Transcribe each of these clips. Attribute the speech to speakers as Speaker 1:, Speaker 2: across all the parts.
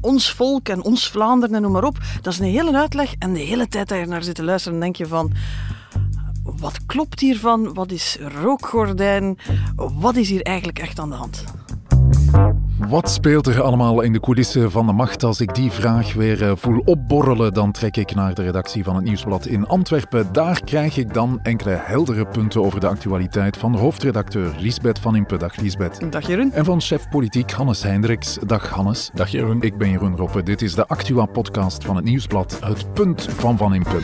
Speaker 1: ons volk en ons Vlaanderen en noem maar op. Dat is een hele uitleg en de hele tijd dat je naar zit te luisteren, denk je van wat klopt hiervan? Wat is rookgordijn? Wat is hier eigenlijk echt aan de hand?
Speaker 2: Wat speelt er allemaal in de coulissen van de macht? Als ik die vraag weer eh, voel opborrelen, dan trek ik naar de redactie van het Nieuwsblad in Antwerpen. Daar krijg ik dan enkele heldere punten over de actualiteit van hoofdredacteur Liesbeth van Impe. Dag Liesbeth.
Speaker 1: Dag Jeroen.
Speaker 2: En van chef politiek Hannes Hendricks. Dag Hannes.
Speaker 3: Dag Jeroen.
Speaker 2: Ik ben Jeroen Roppe. Dit is de Actua-podcast van het Nieuwsblad. Het punt van Van Impe.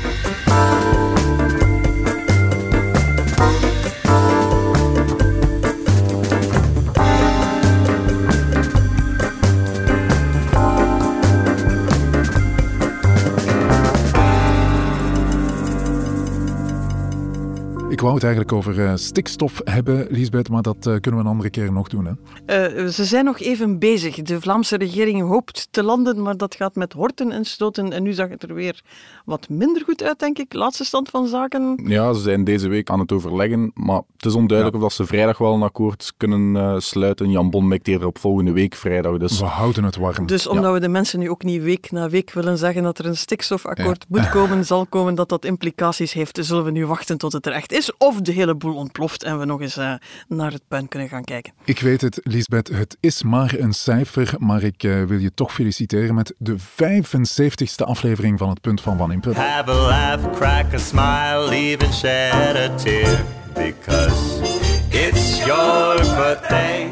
Speaker 2: Ik wou het eigenlijk over uh, stikstof hebben, Liesbeth, maar dat uh, kunnen we een andere keer nog doen. Hè?
Speaker 1: Uh, ze zijn nog even bezig. De Vlaamse regering hoopt te landen, maar dat gaat met horten en stoten. En nu zag het er weer wat minder goed uit, denk ik. Laatste stand van zaken.
Speaker 3: Ja, ze zijn deze week aan het overleggen, maar het is onduidelijk ja. of ze vrijdag wel een akkoord kunnen sluiten. Jan Bon mikt eerder op volgende week vrijdag. Dus...
Speaker 2: We houden het warm.
Speaker 1: Dus omdat ja. we de mensen nu ook niet week na week willen zeggen dat er een stikstofakkoord ja. moet komen, zal komen, dat dat implicaties heeft, zullen we nu wachten tot het er echt is of de hele boel ontploft en we nog eens uh, naar het puin kunnen gaan kijken.
Speaker 2: Ik weet het, Lisbeth, het is maar een cijfer, maar ik uh, wil je toch feliciteren met de 75ste aflevering van het Punt van Van Impe. Have a laugh, crack a smile, even shed a tear, because it's your birthday.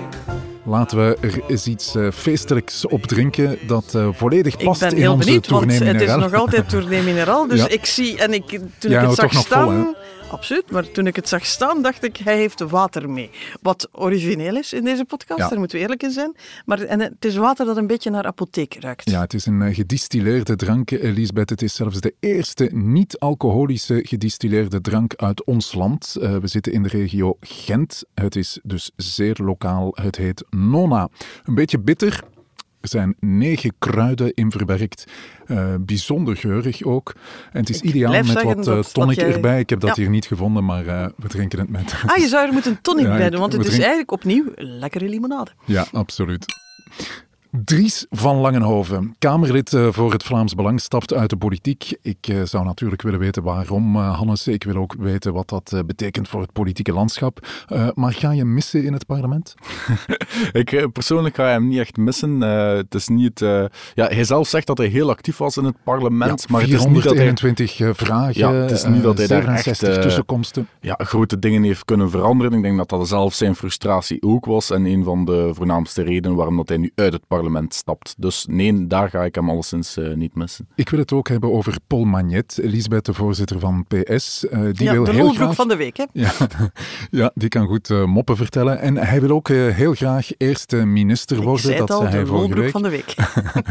Speaker 2: Laten we er eens iets uh, feestelijks op drinken dat uh, volledig past
Speaker 1: in onze
Speaker 2: Ik ben heel
Speaker 1: benieuwd, want
Speaker 2: het
Speaker 1: is nog altijd Tournee Mineraal. Dus ja. ik zie, en ik, toen
Speaker 2: ja,
Speaker 1: ik het zag staan...
Speaker 2: Vol,
Speaker 1: Absoluut, maar toen ik het zag staan, dacht ik, hij heeft water mee. Wat origineel is in deze podcast, ja. daar moeten we eerlijk in zijn. Maar en het is water dat een beetje naar apotheek ruikt.
Speaker 2: Ja, het is een uh, gedistilleerde drank, Elisabeth. Het is zelfs de eerste niet-alcoholische gedistilleerde drank uit ons land. Uh, we zitten in de regio Gent. Het is dus zeer lokaal. Het heet Nona. Een beetje bitter, er zijn negen kruiden in verwerkt. Uh, bijzonder geurig ook. En het is
Speaker 1: ik
Speaker 2: ideaal met wat uh, tonic
Speaker 1: jij...
Speaker 2: erbij. Ik heb dat
Speaker 1: ja.
Speaker 2: hier niet gevonden, maar uh, we drinken het met...
Speaker 1: Ah, je zou er moeten tonic
Speaker 2: ja,
Speaker 1: bij doen, want het is eigenlijk opnieuw lekkere limonade.
Speaker 2: Ja, absoluut. Dries van Langenhoven, Kamerlid uh, voor het Vlaams Belang, stapt uit de politiek. Ik uh, zou natuurlijk willen weten waarom, uh, Hannes. Ik wil ook weten wat dat betekent voor het politieke landschap. maar ga je missen in het parlement?
Speaker 3: ik persoonlijk ga hem niet echt missen. het is niet, ja, hij zelf zegt dat hij heel actief was in het parlement.
Speaker 2: Ja,
Speaker 3: maar
Speaker 2: 421
Speaker 3: het is niet dat hij,
Speaker 2: vragen,
Speaker 3: ja, het is niet dat hij daar echt,
Speaker 2: tussenkomsten.
Speaker 3: Ja, grote dingen heeft kunnen veranderen. Ik denk dat dat zelf zijn frustratie ook was. En een van de voornaamste redenen waarom dat hij nu uit het parlement stapt. Dus nee, daar ga ik hem alleszins uh, niet missen.
Speaker 2: Ik wil het ook hebben over Paul Magnet, Elisabeth, de voorzitter van PS. Uh, die
Speaker 1: ja,
Speaker 2: wil
Speaker 1: de
Speaker 2: heel graag...
Speaker 1: van de week, hè?
Speaker 2: Ja, ja die kan goed uh, moppen vertellen. En hij wil ook heel graag eerste minister worden.
Speaker 1: Ik
Speaker 2: dat
Speaker 1: al,
Speaker 2: zei hij
Speaker 1: de
Speaker 2: vorige week.
Speaker 1: van de week.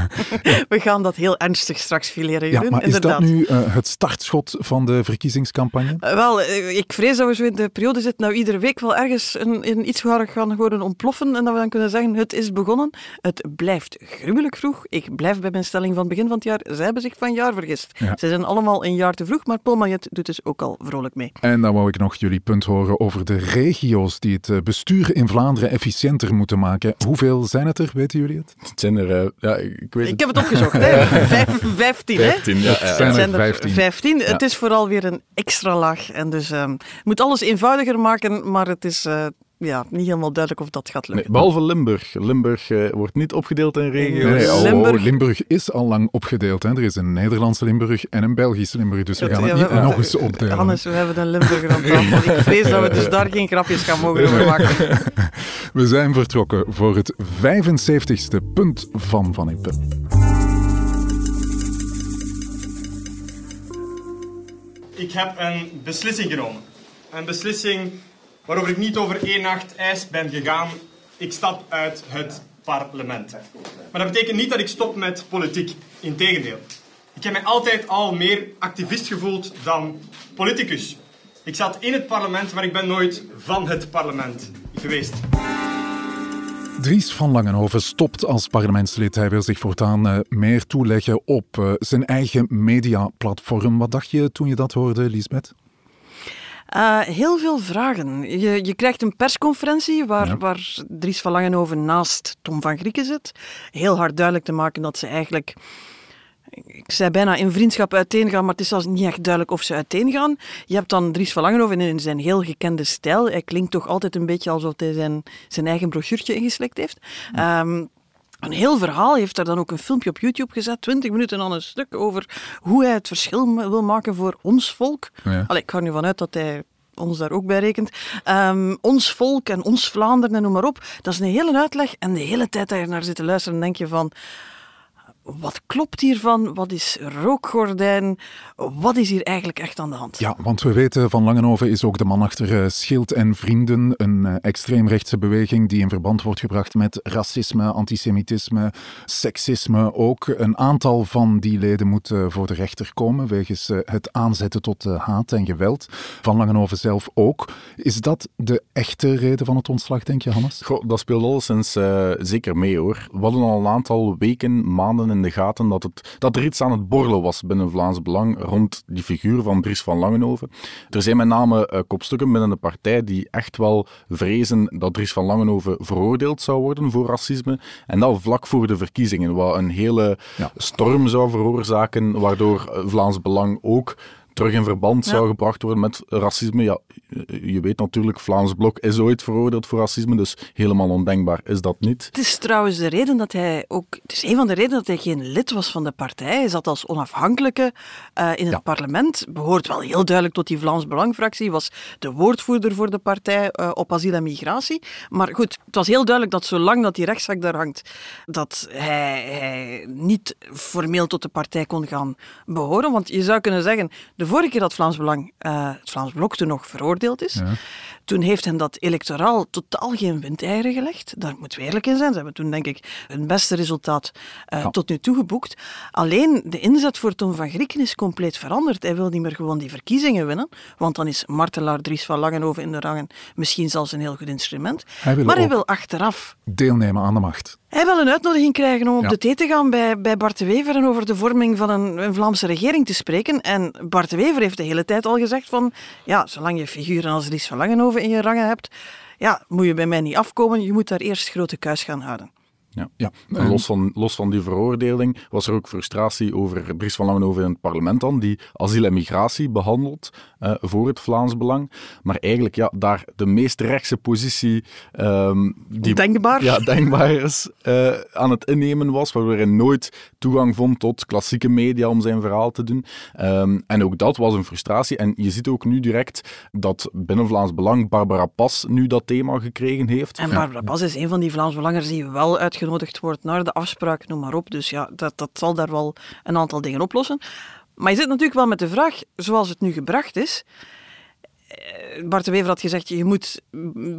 Speaker 1: We gaan dat heel ernstig straks fileren,
Speaker 2: Ja, maar is
Speaker 1: inderdaad.
Speaker 2: dat nu het startschot van de verkiezingscampagne?
Speaker 1: wel, ik vrees dat we zo in de periode zitten, nou iedere week wel ergens een, een iets gaan horen ontploffen en dat we dan kunnen zeggen, het is begonnen. Het blijft gruwelijk vroeg. Ik blijf bij mijn stelling van het begin van het jaar. Zij hebben zich van jaar vergist.
Speaker 2: Ja.
Speaker 1: Ze zijn allemaal een jaar te vroeg, maar Paul Magnet doet dus ook al vrolijk mee.
Speaker 2: En dan wou ik nog jullie punt horen over de regio's die het bestuur in Vlaanderen efficiënter moeten maken. Hoeveel zijn het er, weten jullie het?
Speaker 3: Het zijn er, uh, ja, ik weet
Speaker 1: Ik heb het opgezocht, hè. Vijf, vijftien, hè.
Speaker 3: 15, ja.
Speaker 2: Het zijn er
Speaker 1: zijn
Speaker 2: 15.
Speaker 1: 15.
Speaker 3: Ja.
Speaker 1: Het is vooral weer een extra laag. En dus um, je moet alles eenvoudiger maken, maar het is uh, ja, niet helemaal duidelijk of dat gaat lukken.
Speaker 3: Nee, behalve Limburg. Limburg uh, wordt niet opgedeeld in regio's.
Speaker 2: Nee, oh,
Speaker 1: Limburg-
Speaker 2: Limburg is al lang opgedeeld. Hè. Er is een Nederlandse Limburg en een Belgisch Limburg, dus we gaan het
Speaker 1: Ja,
Speaker 2: niet
Speaker 1: we-
Speaker 2: nog eens opdelen.
Speaker 1: Hannes, we hebben een Limburger aan tafel. Ik vrees dat we dus daar geen grapjes gaan mogen over maken.
Speaker 2: We zijn vertrokken voor het 75ste punt van Van Impe.
Speaker 4: Ik heb een beslissing genomen. Een beslissing waarover ik niet over één nacht ijs ben gegaan. Ik stap uit het parlement. Maar dat betekent niet dat ik stop met politiek. Integendeel. Ik heb mij altijd al meer activist gevoeld dan politicus. Ik zat in het parlement, maar ik ben nooit van het parlement geweest.
Speaker 2: Dries van Langenhoven stopt als parlementslid. Hij wil zich voortaan uh, meer toeleggen op uh, zijn eigen mediaplatform. Wat dacht je toen je dat hoorde, Lisbeth?
Speaker 1: Uh, heel veel vragen. Je, je krijgt een persconferentie waar, waar Dries van Langenhoven naast Tom van Grieken zit. Heel hard duidelijk te maken dat ze eigenlijk ik zei bijna in vriendschap uiteengaan, maar het is zelfs niet echt duidelijk of ze uiteengaan. Je hebt dan Dries van Langenhoven in zijn heel gekende stijl. Hij klinkt toch altijd een beetje alsof hij zijn, zijn eigen brochuurtje ingeslikt heeft. Ehm, een heel verhaal heeft er dan ook een filmpje op YouTube gezet, 20 minuten aan een stuk, over hoe hij het verschil wil maken voor ons volk. Ja. ik ga er nu vanuit dat hij ons daar ook bij rekent. Ehm, ons volk en ons Vlaanderen en noem maar op. Dat is een hele uitleg. En de hele tijd dat je naar zit te luisteren, denk je van wat klopt hiervan? Wat is rookgordijn? Wat is hier eigenlijk echt aan de hand?
Speaker 2: Ja, want we weten van Langenhoven is ook de man achter eh, Schild en Vrienden, een eh, extreemrechtse beweging die in verband wordt gebracht met racisme, antisemitisme, seksisme ook. Een aantal van die leden moeten voor de rechter komen wegens eh, het aanzetten tot haat en geweld. Van Langenhoven zelf ook. Is dat de echte reden van het ontslag, denk je, Hannes?
Speaker 3: Goh, dat speelt alleszins uh, zeker mee hoor. We hadden al een aantal weken, maanden in de gaten dat, het, dat er iets aan het borrelen was binnen Vlaams Belang rond die figuur van Dries van Langenhoven. Er zijn met name uh, kopstukken binnen de partij die echt wel vrezen dat Dries van Langenhoven veroordeeld zou worden voor racisme. En dat vlak voor de verkiezingen, wat een hele storm zou veroorzaken, waardoor eh, Vlaams Belang ook terug in verband zou gebracht worden met racisme. Ja, je weet natuurlijk, Vlaams Blok is ooit veroordeeld voor racisme, dus helemaal ondenkbaar is dat niet.
Speaker 1: Het is trouwens de reden dat hij ook, het is een van de redenen dat hij geen lid was van de partij. Hij zat als onafhankelijke uh, in het parlement, behoort wel heel duidelijk tot die Vlaams Belangfractie, was de woordvoerder voor de partij uh, op asiel en migratie. Maar goed, het was heel duidelijk dat zolang dat die rechtszaak daar hangt, dat hij, hij niet formeel tot de partij kon gaan behoren. Want je zou kunnen zeggen, de vorige keer dat Vlaams Belang, uh, het Vlaams Blok toen nog veroordeeld is. Toen heeft hen dat electoraal totaal geen windeieren gelegd. Daar moeten we eerlijk in zijn. Ze hebben toen, denk ik, hun beste resultaat uh, tot nu toe geboekt. Alleen de inzet voor Tom van Grieken is compleet veranderd. Hij wil niet meer gewoon die verkiezingen winnen, want dan is martelaar Dries van Langenhoven in de rangen misschien zelfs een heel goed instrument. Hij maar hij wil achteraf
Speaker 2: deelnemen aan de macht.
Speaker 1: Hij wil een uitnodiging krijgen om op de thee te gaan bij, bij Bart de Wever en over de vorming van een, een, Vlaamse regering te spreken. En Bart de Wever heeft de hele tijd al gezegd van, ja, zolang je figuren als Ries van Langenhoven in je rangen hebt, ja, moet je bij mij niet afkomen, je moet daar eerst grote kuis gaan houden.
Speaker 3: Ja. ja. En los, van, los van die veroordeling was er ook frustratie over Dries van Langenhoven in het parlement dan, die asiel en migratie behandelt uh, voor het Vlaams Belang. Maar eigenlijk ja, daar de meest rechtse positie um, die
Speaker 1: denkbaar,
Speaker 3: ja, denkbaar is uh, aan het innemen was, waardoor hij nooit toegang vond tot klassieke media om zijn verhaal te doen. Um, en ook dat was een frustratie. En je ziet ook nu direct dat binnen Vlaams Belang Barbara Pas nu dat thema gekregen heeft.
Speaker 1: En Barbara Pas is een van die Vlaams Belangers die wel uitgevoerd uitgenodigd wordt naar de afspraak, noem maar op. Dus ja, dat, dat zal daar wel een aantal dingen oplossen. Maar je zit natuurlijk wel met de vraag, zoals het nu gebracht is. Eh, Bart de Wever had gezegd, je moet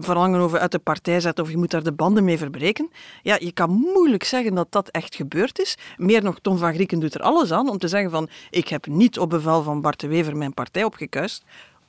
Speaker 1: verlangen over uit de partij zetten of je moet daar de banden mee verbreken. Ja, je kan moeilijk zeggen dat dat echt gebeurd is. Meer nog, Tom van Grieken doet er alles aan om te zeggen van, ik heb niet op bevel van Bart de Wever mijn partij opgekuist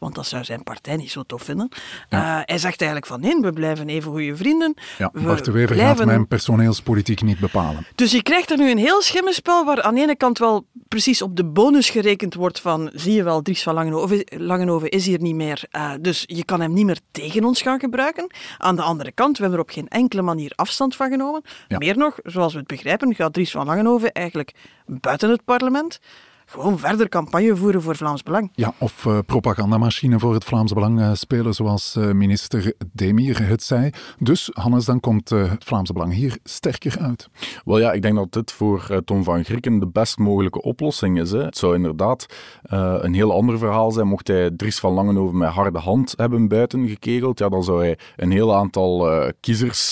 Speaker 1: want dat zou zijn partij niet zo tof vinden. Uh, hij zegt eigenlijk van nee, we blijven even goede vrienden.
Speaker 2: Ja, Bart de Wever blijven... gaat mijn personeelspolitiek niet bepalen.
Speaker 1: Dus je krijgt er nu een heel schimmenspel waar aan de ene kant wel precies op de bonus gerekend wordt van zie je wel, Dries van Langenhoven, Langenhoven is hier niet meer, uh, dus je kan hem niet meer tegen ons gaan gebruiken. Aan de andere kant, we hebben er op geen enkele manier afstand van genomen. Meer nog, zoals we het begrijpen, gaat Dries van Langenhoven eigenlijk buiten het parlement gewoon verder campagne voeren voor Vlaams Belang.
Speaker 2: Ja, of uh, propagandamachine voor het Vlaams Belang uh, spelen, zoals uh, minister Demir het zei. Dus, Hannes, dan komt het Vlaams Belang hier sterker uit.
Speaker 3: Wel ja, ik denk dat dit voor Tom van Grieken de best mogelijke oplossing is. Hè. Het zou inderdaad een heel ander verhaal zijn mocht hij Dries van Langenhoven met harde hand hebben buiten gekegeld. Ja, dan zou hij een heel aantal kiezers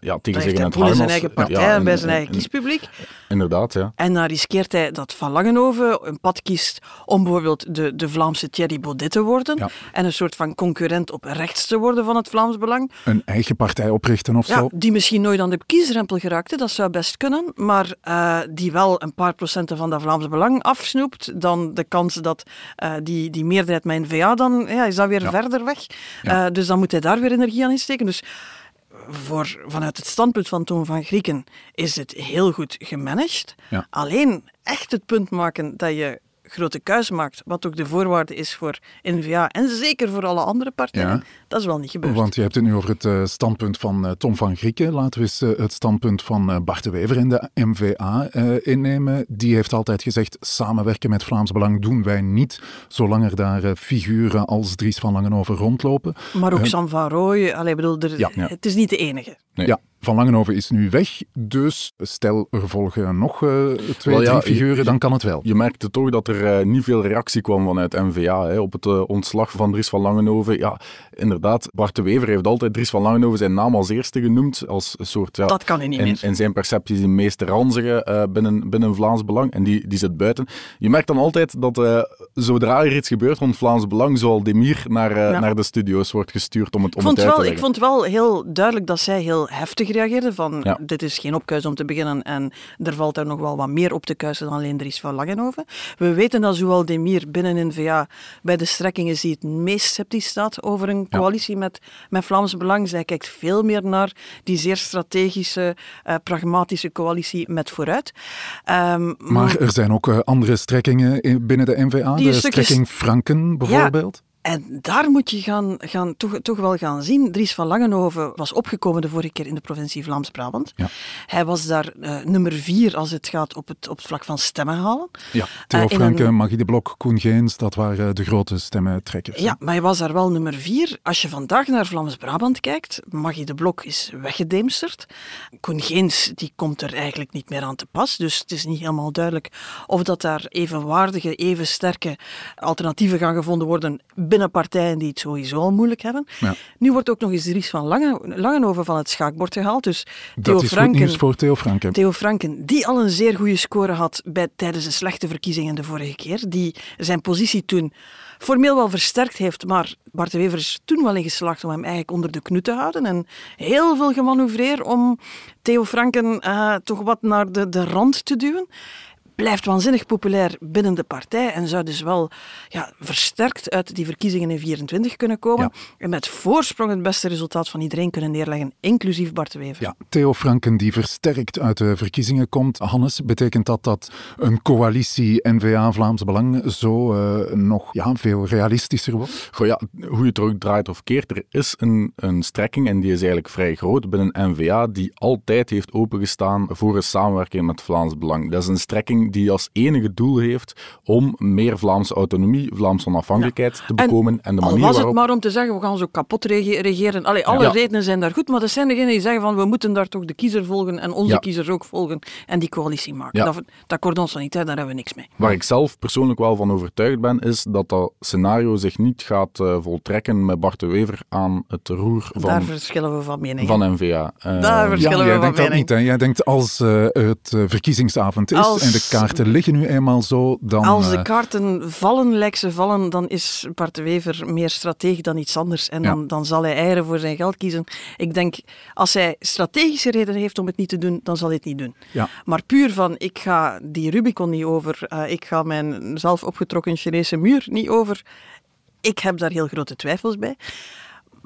Speaker 3: ja, tegen zich in het harnas...
Speaker 1: zijn eigen partij en bij zijn eigen kiespubliek.
Speaker 3: Inderdaad, ja.
Speaker 1: En dan riskeert hij dat Van Langenhoven een pad kiest om bijvoorbeeld de, de Vlaamse Thierry Baudet te worden en een soort van concurrent op rechts te worden van het Vlaams Belang.
Speaker 2: Een eigen partij oprichten of
Speaker 1: ja,
Speaker 2: zo?
Speaker 1: Die misschien nooit aan de kiesrempel geraakte, dat zou best kunnen, maar uh, die wel een paar procenten van dat Vlaams Belang afsnoept, dan de kans dat uh, die, die meerderheid met N-VA dan ja, is dat weer verder weg. Uh, dus dan moet hij daar weer energie aan insteken. Dus voor, vanuit het standpunt van Toon van Grieken is het heel goed gemanaged. Alleen echt het punt maken dat je grote kuis maakt, wat ook de voorwaarde is voor N-VA en zeker voor alle andere partijen, dat is wel niet gebeurd.
Speaker 2: Want je hebt het nu over het uh, standpunt van uh, Tom van Grieken. Laten we eens uh, het standpunt van Bart de Wever in de MVA innemen. Die heeft altijd gezegd, samenwerken met Vlaams Belang doen wij niet, zolang er daar figuren als Dries van Langenhoven rondlopen.
Speaker 1: Maar ook Sam van Rooij, allee, bedoel, er, ja. het is niet de enige.
Speaker 2: Nee. Ja, van Langenhoven is nu weg, dus stel er volgen nog uh, twee, drie figuren, dan kan het wel.
Speaker 3: Je merkte toch dat er uh, niet veel reactie kwam vanuit NVA hè, op het uh, ontslag van Dries van Langenhoven. Ja, inderdaad, Bart de Wever heeft altijd Dries van Langenhoven zijn naam als eerste genoemd, als een soort... Ja,
Speaker 1: dat kan hij niet
Speaker 3: in,
Speaker 1: meer.
Speaker 3: In zijn perceptie de meest ranzige binnen, binnen Vlaams Belang, en die, die zit buiten. Je merkt dan altijd dat zodra er iets gebeurt rond Vlaams Belang, zoal Demir naar, ja. naar de studio's wordt gestuurd om het, om
Speaker 1: ik vond
Speaker 3: het uit
Speaker 1: wel,
Speaker 3: te
Speaker 1: Ik vond wel heel duidelijk dat zij heel heftig reageerde van ja. dit is geen opkuis om te beginnen en er valt er nog wel wat meer op te kuisen dan alleen Dries van Langenhoven. We weten dat Zowel Demir binnen N-VA bij de strekkingen zie het meest sceptisch staat over een coalitie ja. met, met Vlaams Belang. Zij kijkt veel meer naar die zeer strategische, uh, pragmatische coalitie met vooruit.
Speaker 2: Um, maar er zijn ook uh, andere strekkingen binnen de N-VA, de strekking Franken bijvoorbeeld.
Speaker 1: Ja. En daar moet je gaan, gaan, toch, toch wel gaan zien. Dries van Langenhoven was opgekomen de vorige keer in de provincie Vlaams-Brabant. Ja. Hij was daar uh, nummer vier als het gaat op het, op het vlak van stemmen halen.
Speaker 2: Ja, Theo uh, Franke, een... Magie de Blok, Koen Geens, dat waren de grote stemmentrekkers.
Speaker 1: Ja, maar hij was daar wel nummer vier. Als je vandaag naar Vlaams-Brabant kijkt, Magie de Blok is weggedemsterd. Koen Geens, die komt er eigenlijk niet meer aan te pas. Dus het is niet helemaal duidelijk of dat daar evenwaardige, even sterke alternatieven gaan gevonden worden binnen partijen die het sowieso al moeilijk hebben. Ja. Nu wordt ook nog eens Dries van Langen, Langenhoven van het schaakbord gehaald. Dus Theo
Speaker 2: dat is
Speaker 1: Franken,
Speaker 2: goed nieuws voor Theo Franken.
Speaker 1: Theo Franken, die al een zeer goede score had bij, tijdens de slechte verkiezingen de vorige keer. Die zijn positie toen formeel wel versterkt heeft, maar Bart de Wever is toen wel in geslaagd om hem eigenlijk onder de knu te houden en heel veel gemanoeuvreerd om Theo Franken uh, toch wat naar de, de rand te duwen blijft waanzinnig populair binnen de partij en zou dus wel ja, versterkt uit die verkiezingen in 24 kunnen komen ja. en met voorsprong het beste resultaat van iedereen kunnen neerleggen, inclusief Bart de Wever.
Speaker 2: Ja, Theo Franken die versterkt uit de verkiezingen komt. Hannes, betekent dat dat een coalitie N-VA-Vlaams Belang zo uh, nog ja, veel realistischer wordt?
Speaker 3: Goh, ja, hoe je het ook draait of keert, er is een, een strekking en die is eigenlijk vrij groot binnen N-VA die altijd heeft opengestaan voor een samenwerking met Vlaams Belang. Dat is een strekking die als enige doel heeft om meer Vlaamse autonomie, Vlaamse onafhankelijkheid ja. te bekomen. En, en de manier
Speaker 1: was
Speaker 3: waarop...
Speaker 1: het maar om te zeggen, we gaan zo kapot regeren. Allee, alle ja. redenen zijn daar goed, maar dat zijn degenen die zeggen van, we moeten daar toch de kiezer volgen en onze ja. kiezers ook volgen en die coalitie maken. Dat, dat cordon sanitair, daar hebben we niks mee.
Speaker 3: Waar ik zelf persoonlijk wel van overtuigd ben, is dat dat scenario zich niet gaat uh, voltrekken met Bart de Wever aan het roer van...
Speaker 1: Daar verschillen we van mening.
Speaker 3: Van NVA.
Speaker 1: Uh, daar verschillen
Speaker 2: ja,
Speaker 1: we
Speaker 2: jij
Speaker 1: van
Speaker 2: denkt
Speaker 1: mening.
Speaker 2: dat niet, hè? Jij denkt als uh, het verkiezingsavond is als... en de kaarten liggen nu eenmaal zo, dan...
Speaker 1: Als de kaarten vallen, lijkt ze vallen, dan is Bart de Wever meer strateeg dan iets anders. En dan, ja. dan zal hij eieren voor zijn geld kiezen. Ik denk, als hij strategische redenen heeft om het niet te doen, dan zal hij het niet doen.
Speaker 2: Ja.
Speaker 1: Maar puur van, ik ga die Rubicon niet over, uh, ik ga mijn zelf opgetrokken Chinese muur niet over, ik heb daar heel grote twijfels bij.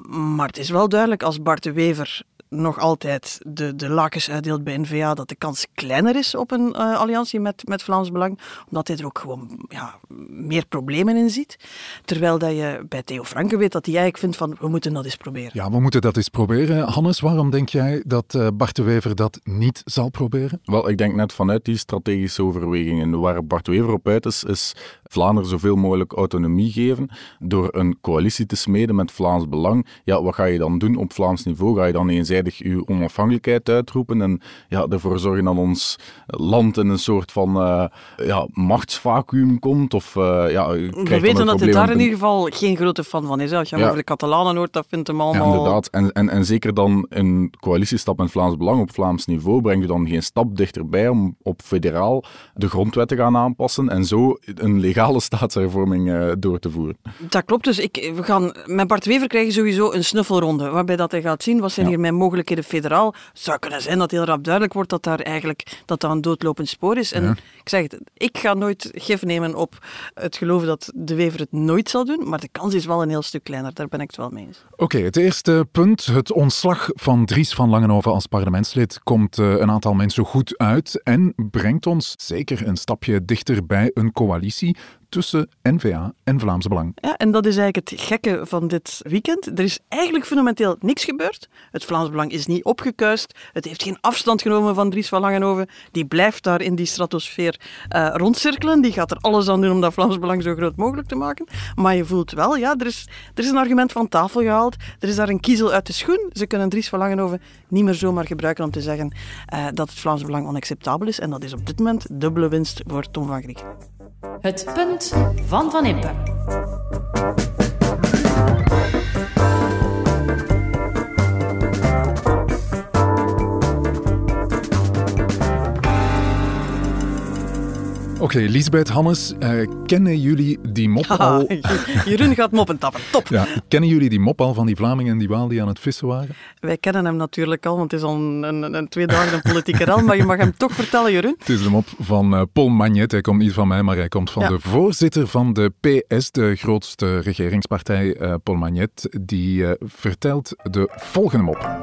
Speaker 1: Maar het is wel duidelijk, als Bart de Wever nog altijd de, de lakens uitdeelt bij N-VA, dat de kans kleiner is op een uh, alliantie met, met Vlaams Belang, omdat hij er ook gewoon ja, meer problemen in ziet. Terwijl dat je bij Theo Franke weet dat hij eigenlijk vindt van, we moeten dat eens proberen.
Speaker 2: Ja, we moeten dat eens proberen. Hannes, waarom denk jij dat uh, Bart de Wever dat niet zal proberen?
Speaker 3: Wel, ik denk net vanuit die strategische overwegingen. Waar Bart de Wever op uit is, is Vlaanderen zoveel mogelijk autonomie geven door een coalitie te smeden met Vlaams Belang. Ja, wat ga je dan doen op Vlaams niveau? Ga je dan eenzijdig je onafhankelijkheid uitroepen en ja, ervoor zorgen dat ons land in een soort van uh, ja, machtsvacuum komt? Of, uh, ja,
Speaker 1: We weten dat hij daar in ieder geval geen grote fan van is. Als je ja. over de Catalanen hoort, dat vindt hem allemaal...
Speaker 3: Ja, inderdaad. En, en, en zeker dan een coalitiestap met Vlaams Belang op Vlaams niveau brengt je dan geen stap dichterbij om op federaal de grondwet te gaan aanpassen en zo een legale staatshervorming uh, door te voeren.
Speaker 1: Dat klopt. Dus ik, we gaan, met Bart Wever krijgen sowieso een snuffelronde, waarbij dat hij gaat zien wat zijn ja. hier mijn mogelijkheden federaal. Het zou kunnen zijn dat heel rap duidelijk wordt dat daar eigenlijk dat dat een doodlopend spoor is. En ja. ik zeg het, ik ga nooit gif nemen op het geloof dat de Wever het nooit zal doen, maar de kans is wel een heel stuk kleiner. Daar ben ik het wel mee eens.
Speaker 2: Oké, okay, het eerste punt, het ontslag van Dries van Langenhoven als parlementslid, komt uh, een aantal mensen goed uit en brengt ons zeker een stapje dichter bij een coalitie tussen NVA en Vlaams Belang.
Speaker 1: Ja, en dat is eigenlijk het gekke van dit weekend. Er is eigenlijk fundamenteel niks gebeurd. Het Vlaams Belang is niet opgekuist. Het heeft geen afstand genomen van Dries van Langenhoven. Die blijft daar in die stratosfeer uh, rondcirkelen. Die gaat er alles aan doen om dat Vlaams Belang zo groot mogelijk te maken. Maar je voelt wel, ja, er is, er is een argument van tafel gehaald. Er is daar een kiezel uit de schoen. Ze kunnen Dries van Langenhoven niet meer zomaar gebruiken om te zeggen uh, dat het Vlaams Belang onacceptabel is. En dat is op dit moment dubbele winst voor Tom van Griek.
Speaker 5: Het punt van Van Impe.
Speaker 2: Oké, okay, Lisbeth, Hannes, uh, kennen jullie die mop al?
Speaker 1: Jeroen gaat moppen tappen, top.
Speaker 2: Ja, kennen jullie die mop al van die Vlamingen en die Waal die aan het vissen waren?
Speaker 1: Wij kennen hem natuurlijk al, want het is al een, een, een twee dagen een politieke rel, maar je mag hem toch vertellen, Jeroen.
Speaker 2: Het is de mop van uh, Paul Magnet, hij komt niet van mij, maar hij komt van ja. de voorzitter van de PS, de grootste regeringspartij, uh, Paul Magnet, die vertelt de volgende mop.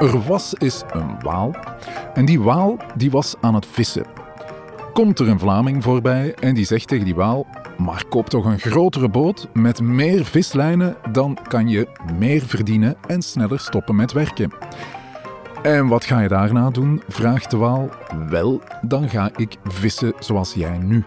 Speaker 2: Er was eens een waal en die waal die was aan het vissen komt er een Vlaming voorbij en die zegt tegen die waal: Maar koop toch een grotere boot met meer vislijnen, dan kan je meer verdienen en sneller stoppen met werken. En wat ga je daarna doen? vraagt de waal. Wel, dan ga ik vissen zoals jij nu.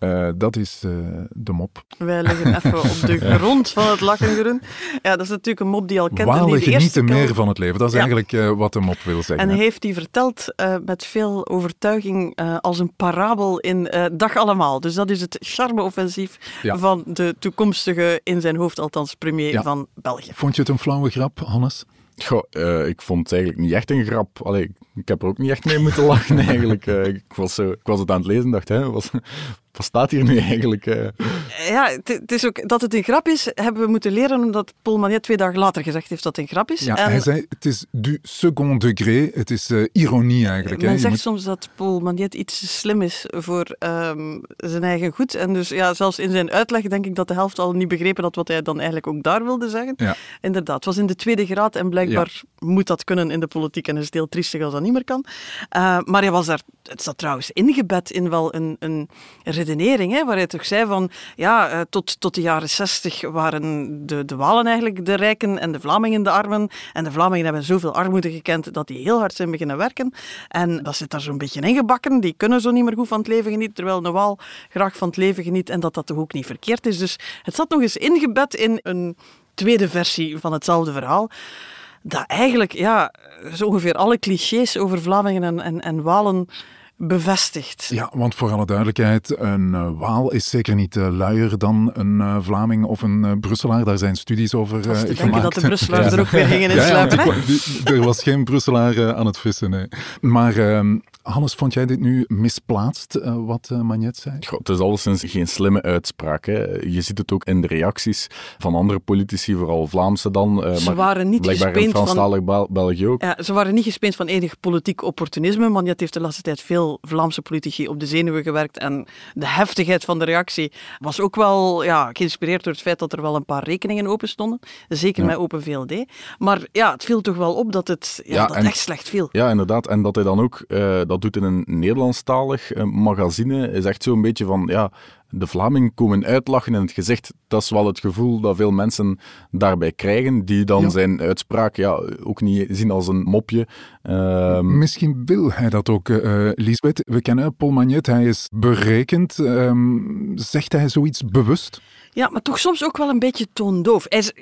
Speaker 2: Uh, dat is uh, de mop.
Speaker 1: Wij liggen even op de grond van het lachen, Jeroen. Ja, dat is natuurlijk een mop die al kent.
Speaker 2: Walen
Speaker 1: genieten
Speaker 2: meer van het leven. Dat is ja. eigenlijk uh, wat de mop wil zeggen.
Speaker 1: En heeft hij verteld met veel overtuiging als een parabel in Dag Allemaal. Dus dat is het charme-offensief ja. van de toekomstige, in zijn hoofd althans, premier ja. van België.
Speaker 2: Vond je het een flauwe grap, Hannes?
Speaker 3: Goh, uh, ik vond het eigenlijk niet echt een grap. Allee, ik heb er ook niet echt mee moeten lachen eigenlijk. Uh, ik, was, uh, ik was het aan het lezen en dacht, hè, was, wat staat hier nu eigenlijk?
Speaker 1: Ja, het is ook, dat het een grap is, hebben we moeten leren omdat Paul Magnet twee dagen later gezegd heeft dat het een grap is.
Speaker 2: Ja, en... hij zei, het is du second degré, het is ironie eigenlijk.
Speaker 1: Men
Speaker 2: hè.
Speaker 1: zegt moet... soms dat Paul Magnet iets te slim is voor um, zijn eigen goed. En dus ja, zelfs in zijn uitleg denk ik dat de helft al niet begrepen had wat hij dan eigenlijk ook daar wilde zeggen.
Speaker 2: Ja.
Speaker 1: Inderdaad, het was in de tweede graad en blijkbaar blijkbaar ja. moet dat kunnen in de politiek en is het heel triestig als dat niet meer kan. Uh, maar hij was daar, het zat trouwens ingebed in wel een, een hè, waar hij toch zei van, ja, uh, tot, tot de jaren zestig waren de, de Walen eigenlijk de rijken en de Vlamingen de armen. En de Vlamingen hebben zoveel armoede gekend dat die heel hard zijn beginnen werken. En dat zit daar zo'n beetje ingebakken. Die kunnen zo niet meer goed van het leven genieten, terwijl een Waal graag van het leven geniet en dat dat toch ook niet verkeerd is. Dus het zat nog eens ingebed in een tweede versie van hetzelfde verhaal dat eigenlijk ja, zo ongeveer alle clichés over Vlamingen en, en, en Walen bevestigt.
Speaker 2: Ja, want voor alle duidelijkheid, een uh, Waal is zeker niet uh, luier dan een uh, Vlaming of een Brusselaar. Daar zijn studies over
Speaker 1: uh,
Speaker 2: gemaakt.
Speaker 1: Ik dat de Brusselaars ja. er ook weer gingen. Ja,
Speaker 2: ja, er was geen Brusselaar aan het vissen, nee. Maar ehm, Hannes, vond jij dit nu misplaatst, uh, wat uh, Magnet zei?
Speaker 3: Goh, het is alleszins geen slimme uitspraak. Hè. Je ziet het ook in de reacties van andere politici, vooral Vlaamse dan. Uh,
Speaker 1: ze
Speaker 3: maar
Speaker 1: waren niet
Speaker 3: blijkbaar in Franstalig
Speaker 1: van...
Speaker 3: België ook.
Speaker 1: Ja, ze waren niet gespeend van enig politiek opportunisme. Magnet heeft de laatste tijd veel Vlaamse politici op de zenuwen gewerkt. En de heftigheid van de reactie was ook wel ja, geïnspireerd door het feit dat er wel een paar rekeningen open stonden. Zeker ja. met Open VLD. Maar ja, het viel toch wel op dat het ja, ja, dat en, echt slecht viel.
Speaker 3: Ja, inderdaad. En dat hij dan ook... dat doet in een Nederlandstalig magazine, is echt zo'n beetje van, ja, de Vlaming komen uitlachen in het gezicht. Dat is wel het gevoel dat veel mensen daarbij krijgen, die dan ja. zijn uitspraak ja, ook niet zien als een mopje.
Speaker 2: Um... Misschien wil hij dat ook, uh, Lisbeth. We kennen Paul Magnet, hij is berekend. Um, zegt hij zoiets bewust?
Speaker 1: Ja, maar toch soms ook wel een beetje toondoof. Is,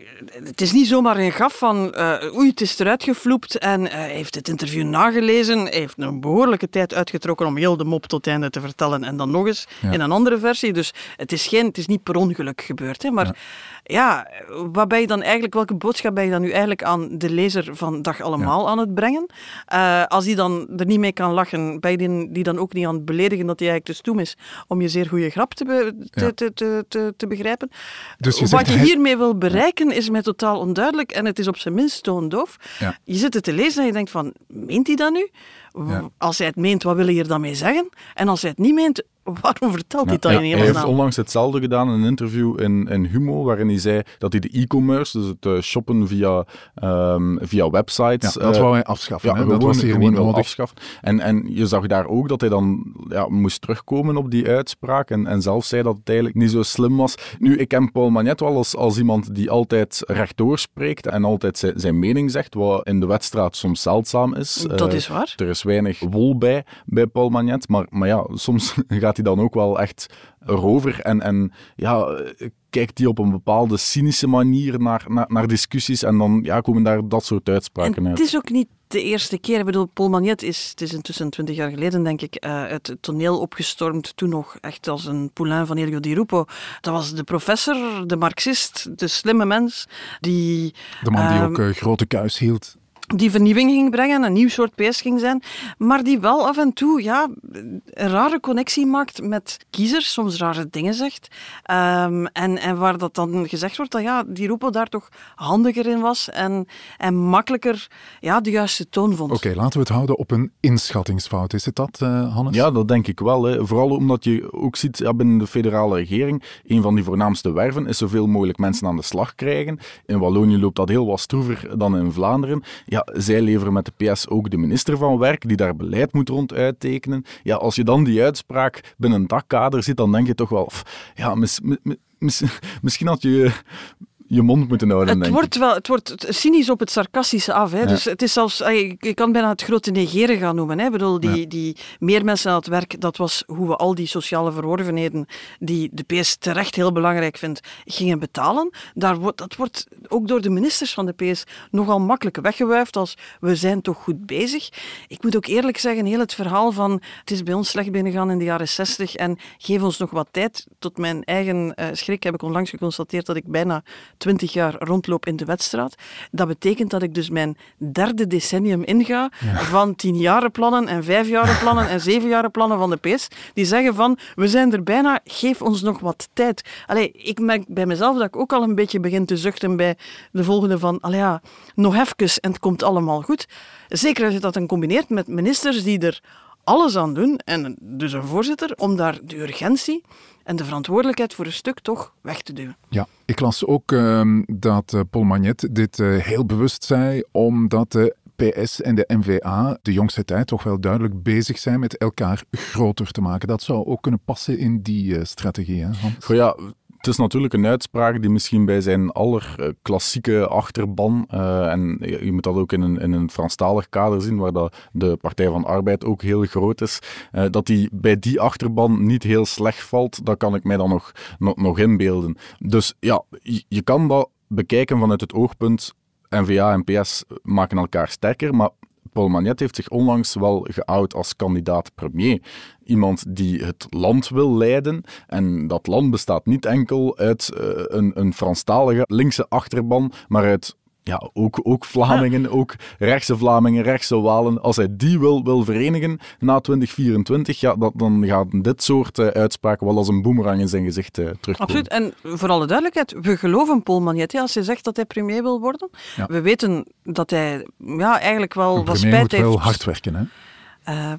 Speaker 1: het is niet zomaar een graf van uh, oei, het is eruit gefloept en uh, hij heeft het interview nagelezen. Hij heeft een behoorlijke tijd uitgetrokken om heel de mop tot einde te vertellen en dan nog eens ja. in een andere versie. Dus het is, geen, het is niet per ongeluk gebeurd. Hè, maar ja. Ja, wat ben je dan eigenlijk, welke boodschap ben je dan nu eigenlijk aan de lezer van Dag Allemaal ja. aan het brengen? Uh, als die dan er niet mee kan lachen, ben je die, die dan ook niet aan het beledigen dat hij eigenlijk te stoem is om je zeer goede grap te, be, te, te, te, te, te begrijpen?
Speaker 2: Dus je
Speaker 1: Wat je hiermee wil bereiken is mij totaal onduidelijk en het is op zijn minst toondoof.
Speaker 2: Ja.
Speaker 1: Je zit het te lezen en je denkt van, meent hij dat nu? Als hij het meent, wat wil hij er dan mee zeggen? En als hij het niet meent, waarom vertelt hij dat
Speaker 3: ja,
Speaker 1: in
Speaker 3: Hij heeft onlangs hetzelfde gedaan in een interview in, in Humo, waarin hij zei dat hij de e-commerce, dus het uh, shoppen via, um, via websites...
Speaker 2: Ja, dat uh, wou hij afschaffen.
Speaker 3: Ja,
Speaker 2: hè?
Speaker 3: Gewoon,
Speaker 2: dat was hier niet nodig.
Speaker 3: Afschaffen. En, en je zag daar ook dat hij dan ja, moest terugkomen op die uitspraak en, en zelf zei dat het eigenlijk niet zo slim was. Nu, ik ken Paul Magnet wel als, als iemand die altijd rechtdoor spreekt en altijd zijn, zijn mening zegt, wat in de wedstrijd soms zeldzaam is.
Speaker 1: Dat is waar.
Speaker 3: Er is weinig wol bij, bij Paul Magnet, maar, maar ja, soms gaat hij dan ook wel echt erover en, en ja, kijkt hij op een bepaalde cynische manier naar, naar, naar discussies en dan ja, komen daar dat soort uitspraken
Speaker 1: en
Speaker 3: uit.
Speaker 1: Het is ook niet de eerste keer. Ik bedoel, Paul Magnet is, het is intussen twintig jaar geleden, denk ik, uh, het toneel opgestormd. Toen nog echt als een poulain van Elio Di Rupo. Dat was de professor, de marxist, de slimme mens. Die,
Speaker 2: de man die uh, ook uh, grote kuis hield
Speaker 1: die vernieuwing ging brengen, een nieuw soort PS ging zijn, maar die wel af en toe ja, een rare connectie maakt met kiezers, soms rare dingen zegt. Um, en, en waar dat dan gezegd wordt dat ja, die Rupo daar toch handiger in was en, en makkelijker ja, de juiste toon vond.
Speaker 2: Oké, okay, laten we het houden op een inschattingsfout. Is het dat, uh, Hannes?
Speaker 3: Ja, dat denk ik wel. Hè. Vooral omdat je ook ziet ja, binnen de federale regering, een van die voornaamste werven is zoveel mogelijk mensen aan de slag krijgen. In Wallonië loopt dat heel wat stroever dan in Vlaanderen. Ja, zij leveren met de PS ook de minister van Werk, die daar beleid moet rond uittekenen. Ja, als je dan die uitspraak binnen dat kader ziet, dan denk je toch wel, ja, mis, mis, misschien had je je mond moeten houden.
Speaker 1: Het wordt wel, het wordt cynisch op het sarcastische af. Hè. Ja. Dus het is zelfs, je kan bijna het grote negeren gaan noemen. Hè. Ik bedoel, die, ja. die meer mensen aan het werk, dat was hoe we al die sociale verworvenheden, die de PS terecht heel belangrijk vindt, gingen betalen. Daar wordt, dat wordt ook door de ministers van de PS nogal makkelijk weggewuifd als we zijn toch goed bezig. Ik moet ook eerlijk zeggen, heel het verhaal van het is bij ons slecht binnengegaan in de jaren 60 en geef ons nog wat tijd. Tot mijn eigen uh, schrik heb ik onlangs geconstateerd dat ik bijna 20 jaar rondloop in de wedstrijd. Dat betekent dat ik dus mijn derde decennium inga ja. van tienjarenplannen en vijfjarenplannen en zevenjarenplannen van de PS. Die zeggen van, we zijn er bijna, geef ons nog wat tijd. Allee, ik merk bij mezelf dat ik ook al een beetje begin te zuchten bij de volgende van, allee ja, nog even en het komt allemaal goed. Zeker als je dat dan combineert met ministers die er alles aan doen, en dus een voorzitter, om daar de urgentie en de verantwoordelijkheid voor een stuk toch weg te duwen.
Speaker 2: Ja, ik las ook uh, dat uh, Paul Magnet dit uh, heel bewust zei, omdat de PS en de NVA de jongste tijd toch wel duidelijk bezig zijn met elkaar groter te maken. Dat zou ook kunnen passen in die strategie, hè, Hans?
Speaker 3: Goh, ja, het is natuurlijk een uitspraak die misschien bij zijn allerklassieke achterban, uh, en je moet dat ook in een, in een Franstalig kader zien, waar dat de Partij van Arbeid ook heel groot is, uh, dat die bij die achterban niet heel slecht valt, dat kan ik mij dan nog, nog, nog inbeelden. Dus ja, je, je kan dat bekijken vanuit het oogpunt NVA en PS maken elkaar sterker, maar Paul Magnet heeft zich onlangs wel geout als kandidaat premier. Iemand die het land wil leiden. En dat land bestaat niet enkel uit uh, een, een Franstalige linkse achterban, maar uit ja, ook, ook Vlamingen, ja. ook rechtse Vlamingen, rechtse Walen. Als hij die wil, wil verenigen na 2024, ja, dat, dan gaat dit soort uh, uitspraken wel als een boemerang in zijn gezicht uh, terugkomen.
Speaker 1: Absoluut. En voor alle duidelijkheid, we geloven Paul Magnetti als hij zegt dat hij premier wil worden. Ja. We weten dat hij ja, eigenlijk wel wat spijt heeft.
Speaker 2: moet wel hard werken, hè?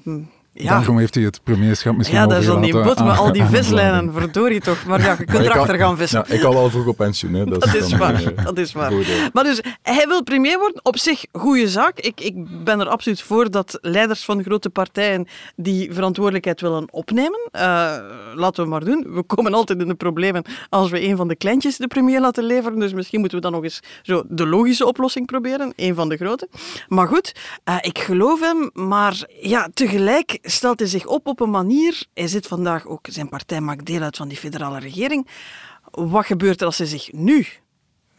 Speaker 1: Uh,
Speaker 2: ja. Daarom heeft hij het premierschap misschien
Speaker 1: Ja, dat is al niet bot, maar al die vislijnen, verdorie toch. Maar ja, je kunt erachter gaan vissen.
Speaker 3: Ja, ik kan wel vroeg op pensioen. Hè.
Speaker 1: Dat, dat is, dan, waar, uh, dat is waar. Goed, maar dus, hij wil premier worden, op zich goede zaak. Ik, ik ben er absoluut voor dat leiders van grote partijen die verantwoordelijkheid willen opnemen. Uh, laten we maar doen. We komen altijd in de problemen als we een van de kleintjes de premier laten leveren. Dus misschien moeten we dan nog eens zo de logische oplossing proberen. Een van de grote. Maar goed, uh, ik geloof hem, maar ja, tegelijk stelt hij zich op op een manier. Hij zit vandaag ook, zijn partij maakt deel uit van die federale regering. Wat gebeurt er als hij zich nu,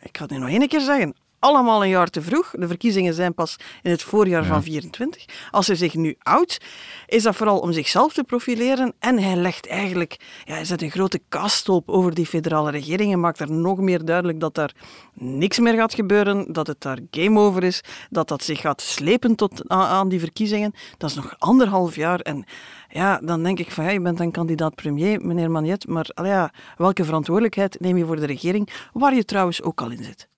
Speaker 1: ik ga het nu nog één keer zeggen, allemaal een jaar te vroeg. De verkiezingen zijn pas in het voorjaar ja. van 24. Als hij zich nu oud, is dat vooral om zichzelf te profileren. En hij legt eigenlijk, ja, hij zet een grote kaastolp over die federale regering en maakt er nog meer duidelijk dat daar niks meer gaat gebeuren, dat het daar game over is, dat dat zich gaat slepen tot aan die verkiezingen. Dat is nog anderhalf jaar en ja, dan denk ik van ja, je bent een kandidaat premier, meneer Magnet, maar ja, welke verantwoordelijkheid neem je voor de regering, waar je trouwens ook al in zit?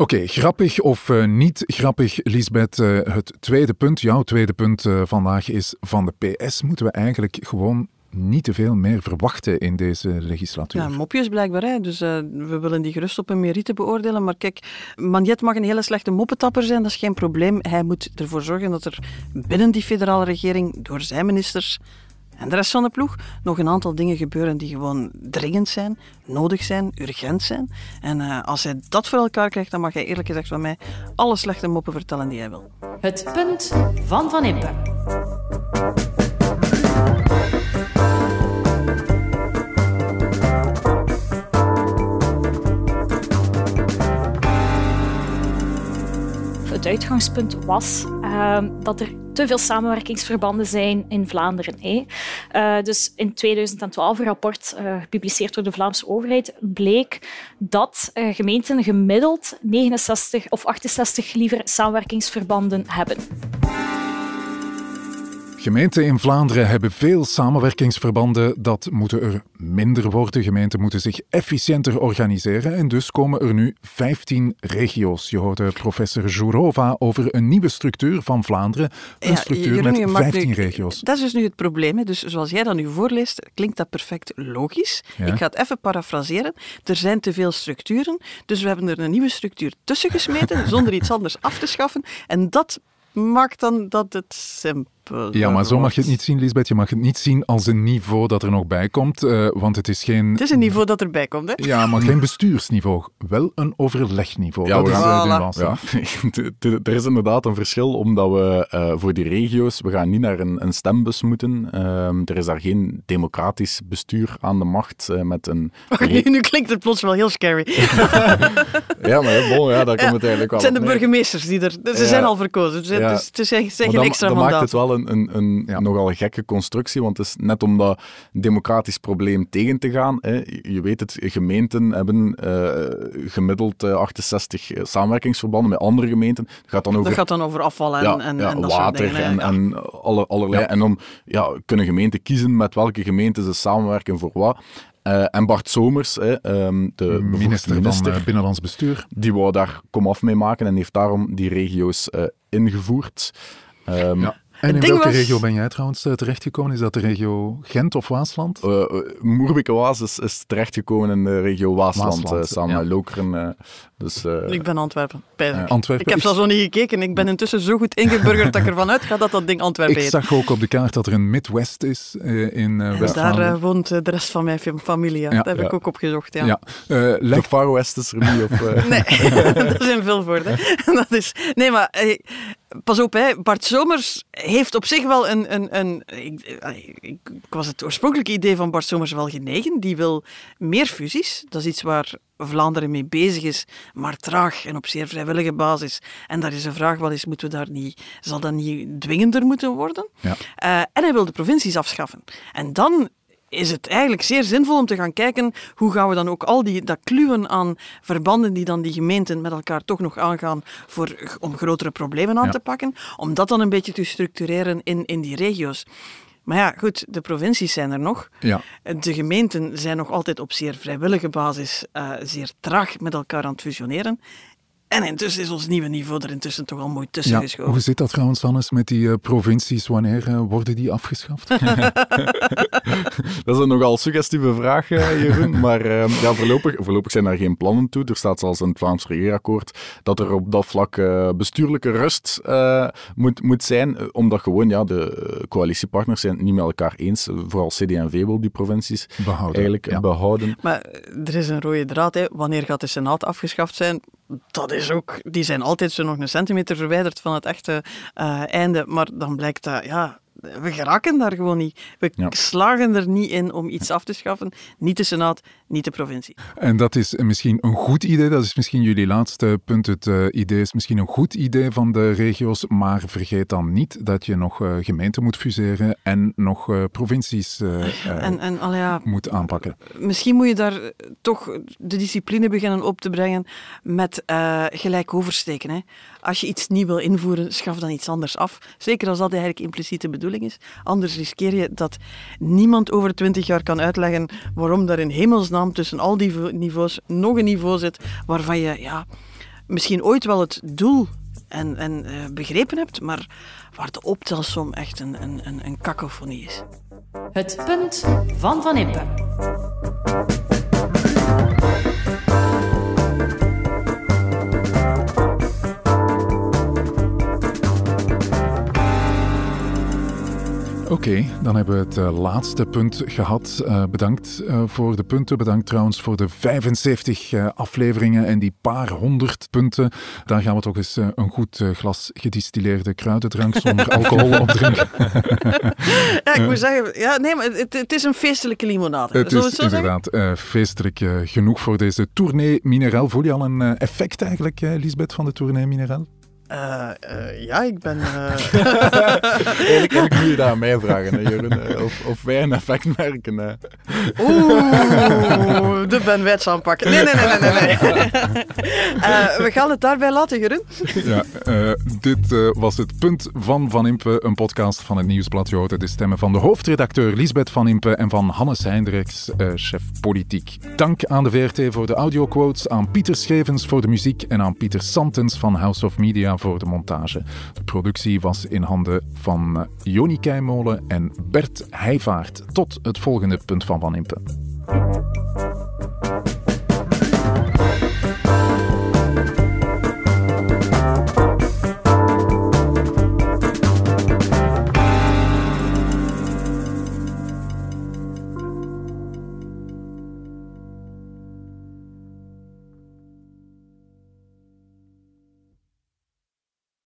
Speaker 2: Oké, grappig of uh, niet grappig, Lisbeth. Uh, het tweede punt, jouw tweede punt uh, vandaag is van de PS moeten we eigenlijk gewoon niet te veel meer verwachten in deze legislatuur.
Speaker 1: Ja, mopjes blijkbaar. Hè. Dus we willen die gerust op een meriete beoordelen. Maar kijk, Magnet mag een hele slechte moppetapper zijn, dat is geen probleem. Hij moet ervoor zorgen dat er binnen die federale regering, door zijn ministers en de rest van de ploeg, nog een aantal dingen gebeuren die gewoon dringend zijn, nodig zijn, urgent zijn. En uh, als hij dat voor elkaar krijgt, dan mag hij eerlijk gezegd van mij alle slechte moppen vertellen die hij wil.
Speaker 5: Het punt van Van Impe.
Speaker 6: Het uitgangspunt was uh, dat er te veel samenwerkingsverbanden zijn in Vlaanderen. Uh, dus in 2012, een rapport uh, gepubliceerd door de Vlaamse overheid, bleek dat uh, gemeenten gemiddeld 69 of 68 liever samenwerkingsverbanden hebben.
Speaker 2: Gemeenten in Vlaanderen hebben veel samenwerkingsverbanden. Dat moeten er minder worden. Gemeenten moeten zich efficiënter organiseren. En dus komen er nu 15 regio's. Je hoorde professor Jourova over een nieuwe structuur van Vlaanderen. Een structuur met 15 regio's.
Speaker 1: Dat is dus nu het probleem. Dus zoals jij dat nu voorleest, klinkt dat perfect logisch. Ik ga het even parafraseren. Er zijn te veel structuren, dus we hebben er een nieuwe structuur tussen gesmeten, zonder iets anders af te schaffen. En dat maakt dan dat het simpel
Speaker 2: ja, maar zo mag je het niet zien, Lisbeth. Je mag het niet zien als een niveau dat er nog bij komt, uh, want het is geen...
Speaker 1: Het is een niveau dat erbij komt, hè?
Speaker 2: Ja, maar geen bestuursniveau. Wel een overlegniveau.
Speaker 3: Ja, dat is uh, ja. er is inderdaad een verschil, omdat we uh, voor die regio's, we gaan niet naar een, een stembus moeten. Ehm, er is daar geen democratisch bestuur aan de macht met een...
Speaker 1: nu, nu, klinkt het plots wel heel scary.
Speaker 3: ja, maar bon, ja, daar komt het eigenlijk wel
Speaker 1: Het zijn de burgemeesters die er... Ze zijn al verkozen, dus het is, het is, het is geen extra mandaat.
Speaker 3: maakt het wel een, een, een nogal gekke constructie, want het is net om dat democratisch probleem tegen te gaan. Hè. Je weet het, gemeenten hebben uh, gemiddeld 68 eh, samenwerkingsverbanden met andere gemeenten. Dat gaat dan over,
Speaker 1: dat gaat dan over afval en,
Speaker 3: ja,
Speaker 1: en,
Speaker 3: ja,
Speaker 1: en dat
Speaker 3: water
Speaker 1: soort dingen,
Speaker 3: en, en alle, allerlei. En dan ja, kunnen gemeenten kiezen met welke gemeenten ze samenwerken voor wat. Uh, en Bart Somers, hè, um, de
Speaker 2: minister, minister, van uh, Binnenlands Bestuur,
Speaker 3: die wou daar komaf mee maken en heeft daarom die regio's uh, ingevoerd. Um, ja.
Speaker 2: En in welke regio ben jij trouwens eh, terechtgekomen? Is dat de regio Gent of Waasland? Uh,
Speaker 3: Moerbeke-Waas is, is, terechtgekomen in de regio Waasland, Waasland samen met Lokeren. Dus,
Speaker 1: ik ben Antwerpen. Antwerpen. Ik heb zelfs nog niet gekeken. Ik ben intussen zo goed ingeburgerd dat ik ervan uitga dat dat ding Antwerpen
Speaker 2: ik
Speaker 1: heet.
Speaker 2: Ik zag ook op de kaart dat er een Midwest is in uh,
Speaker 1: west Daar woont de rest van mijn familie. Ja. Dat heb ik ook opgezocht. Ja. ja.
Speaker 3: de Far West is er niet. Of,
Speaker 1: nee, dat is in Vilvoorde. dat is... Nee, maar pas op, hè. Bart Somers heeft op zich wel een... een, een ik, ik, was het oorspronkelijke idee van Bart Somers wel genegen. Die wil meer fusies. Dat is iets waar Vlaanderen mee bezig is, maar traag en op zeer vrijwillige basis. En daar is de vraag wel eens, moeten we daar niet, zal dat niet dwingender moeten worden? Ja. Uh, en hij wil de provincies afschaffen. En dan is het eigenlijk zeer zinvol om te gaan kijken hoe gaan we dan ook al die, dat kluwen aan verbanden die dan die gemeenten met elkaar toch nog aangaan voor, om grotere problemen aan te pakken, om dat dan een beetje te structureren in, in die regio's. Maar ja, goed, de provincies zijn er nog. Ja. De gemeenten zijn nog altijd op zeer vrijwillige basis uh, zeer traag met elkaar aan het fusioneren. En intussen is ons nieuwe niveau er intussen toch al mooi tussen ja, geschoven.
Speaker 2: Hoe zit dat trouwens, Hannes, met die uh, provincies? Wanneer uh, worden die afgeschaft?
Speaker 3: dat is een nogal suggestieve vraag, uh, Jeroen. Maar ja, voorlopig, voorlopig zijn daar geen plannen toe. Er staat zelfs in het Vlaams regeerakkoord dat er op dat vlak bestuurlijke rust moet, moet zijn. Omdat gewoon ja, de coalitiepartners zijn het niet met elkaar eens. Vooral CD&V wil die provincies behouden, eigenlijk behouden.
Speaker 1: Maar er is een rode draad. Hè. Wanneer gaat de Senaat afgeschaft zijn? dat is ook, die zijn altijd zo nog een centimeter verwijderd van het echte uh, einde. Maar dan blijkt dat, ja, we geraken daar gewoon niet. We slagen er niet in om iets af te schaffen. Niet de Senaat, niet de provincie.
Speaker 2: En dat is misschien een goed idee. Dat is misschien jullie laatste punt. Het uh, idee is misschien een goed idee van de regio's. Maar vergeet dan niet dat je nog uh, gemeenten moet fuseren en nog uh, provincies en, en, ja, moet aanpakken.
Speaker 1: Misschien moet je daar toch de discipline beginnen op te brengen met gelijk oversteken. Hè. Als je iets nieuw wil invoeren, schaf dan iets anders af. Zeker als dat eigenlijk impliciete bedoeling is. Anders riskeer je dat niemand over twintig jaar kan uitleggen waarom daar in hemelsnaam tussen al die niveaus nog een niveau zit waarvan je ja, misschien ooit wel het doel en, en uh, begrepen hebt, maar waar de optelsom echt een, een, een, een kakofonie is.
Speaker 5: Het punt van Van Impe.
Speaker 2: Oké, dan hebben we het uh, laatste punt gehad. Uh, bedankt uh, voor de punten. Bedankt trouwens voor de 75 afleveringen en die paar honderd punten. Daar gaan we toch eens een goed glas gedistilleerde kruidendrank zonder alcohol op drinken.
Speaker 1: ja, ik moet zeggen, ja, nee, maar het, het is een feestelijke limonade.
Speaker 2: Het is inderdaad feestelijk genoeg voor deze tournee Mineral. Voel je al een effect eigenlijk, Lisbeth, van de tournee Mineral?
Speaker 1: Uh, uh, ja, ik ben. Uh...
Speaker 3: eigenlijk, moet je dat aan mij vragen, hè, Jeroen. Of, of wij een effect merken.
Speaker 1: Oeh, de Ben Wets aanpakken. Nee, nee, nee, nee, nee. we gaan het daarbij laten, Jeroen.
Speaker 2: ja, dit was het punt van Van Impe, een podcast van het Nieuwsblad. Je hoorde de stemmen van de hoofdredacteur Lisbeth Van Impe en van Hannes Heindricks, chef politiek. Dank aan de VRT voor de audioquotes, aan Pieter Schevens voor de muziek en aan Pieter Santens van House of Media voor de montage. De productie was in handen van Joni Keimolen en Bert Heijvaart. Tot het volgende punt van Van Impe.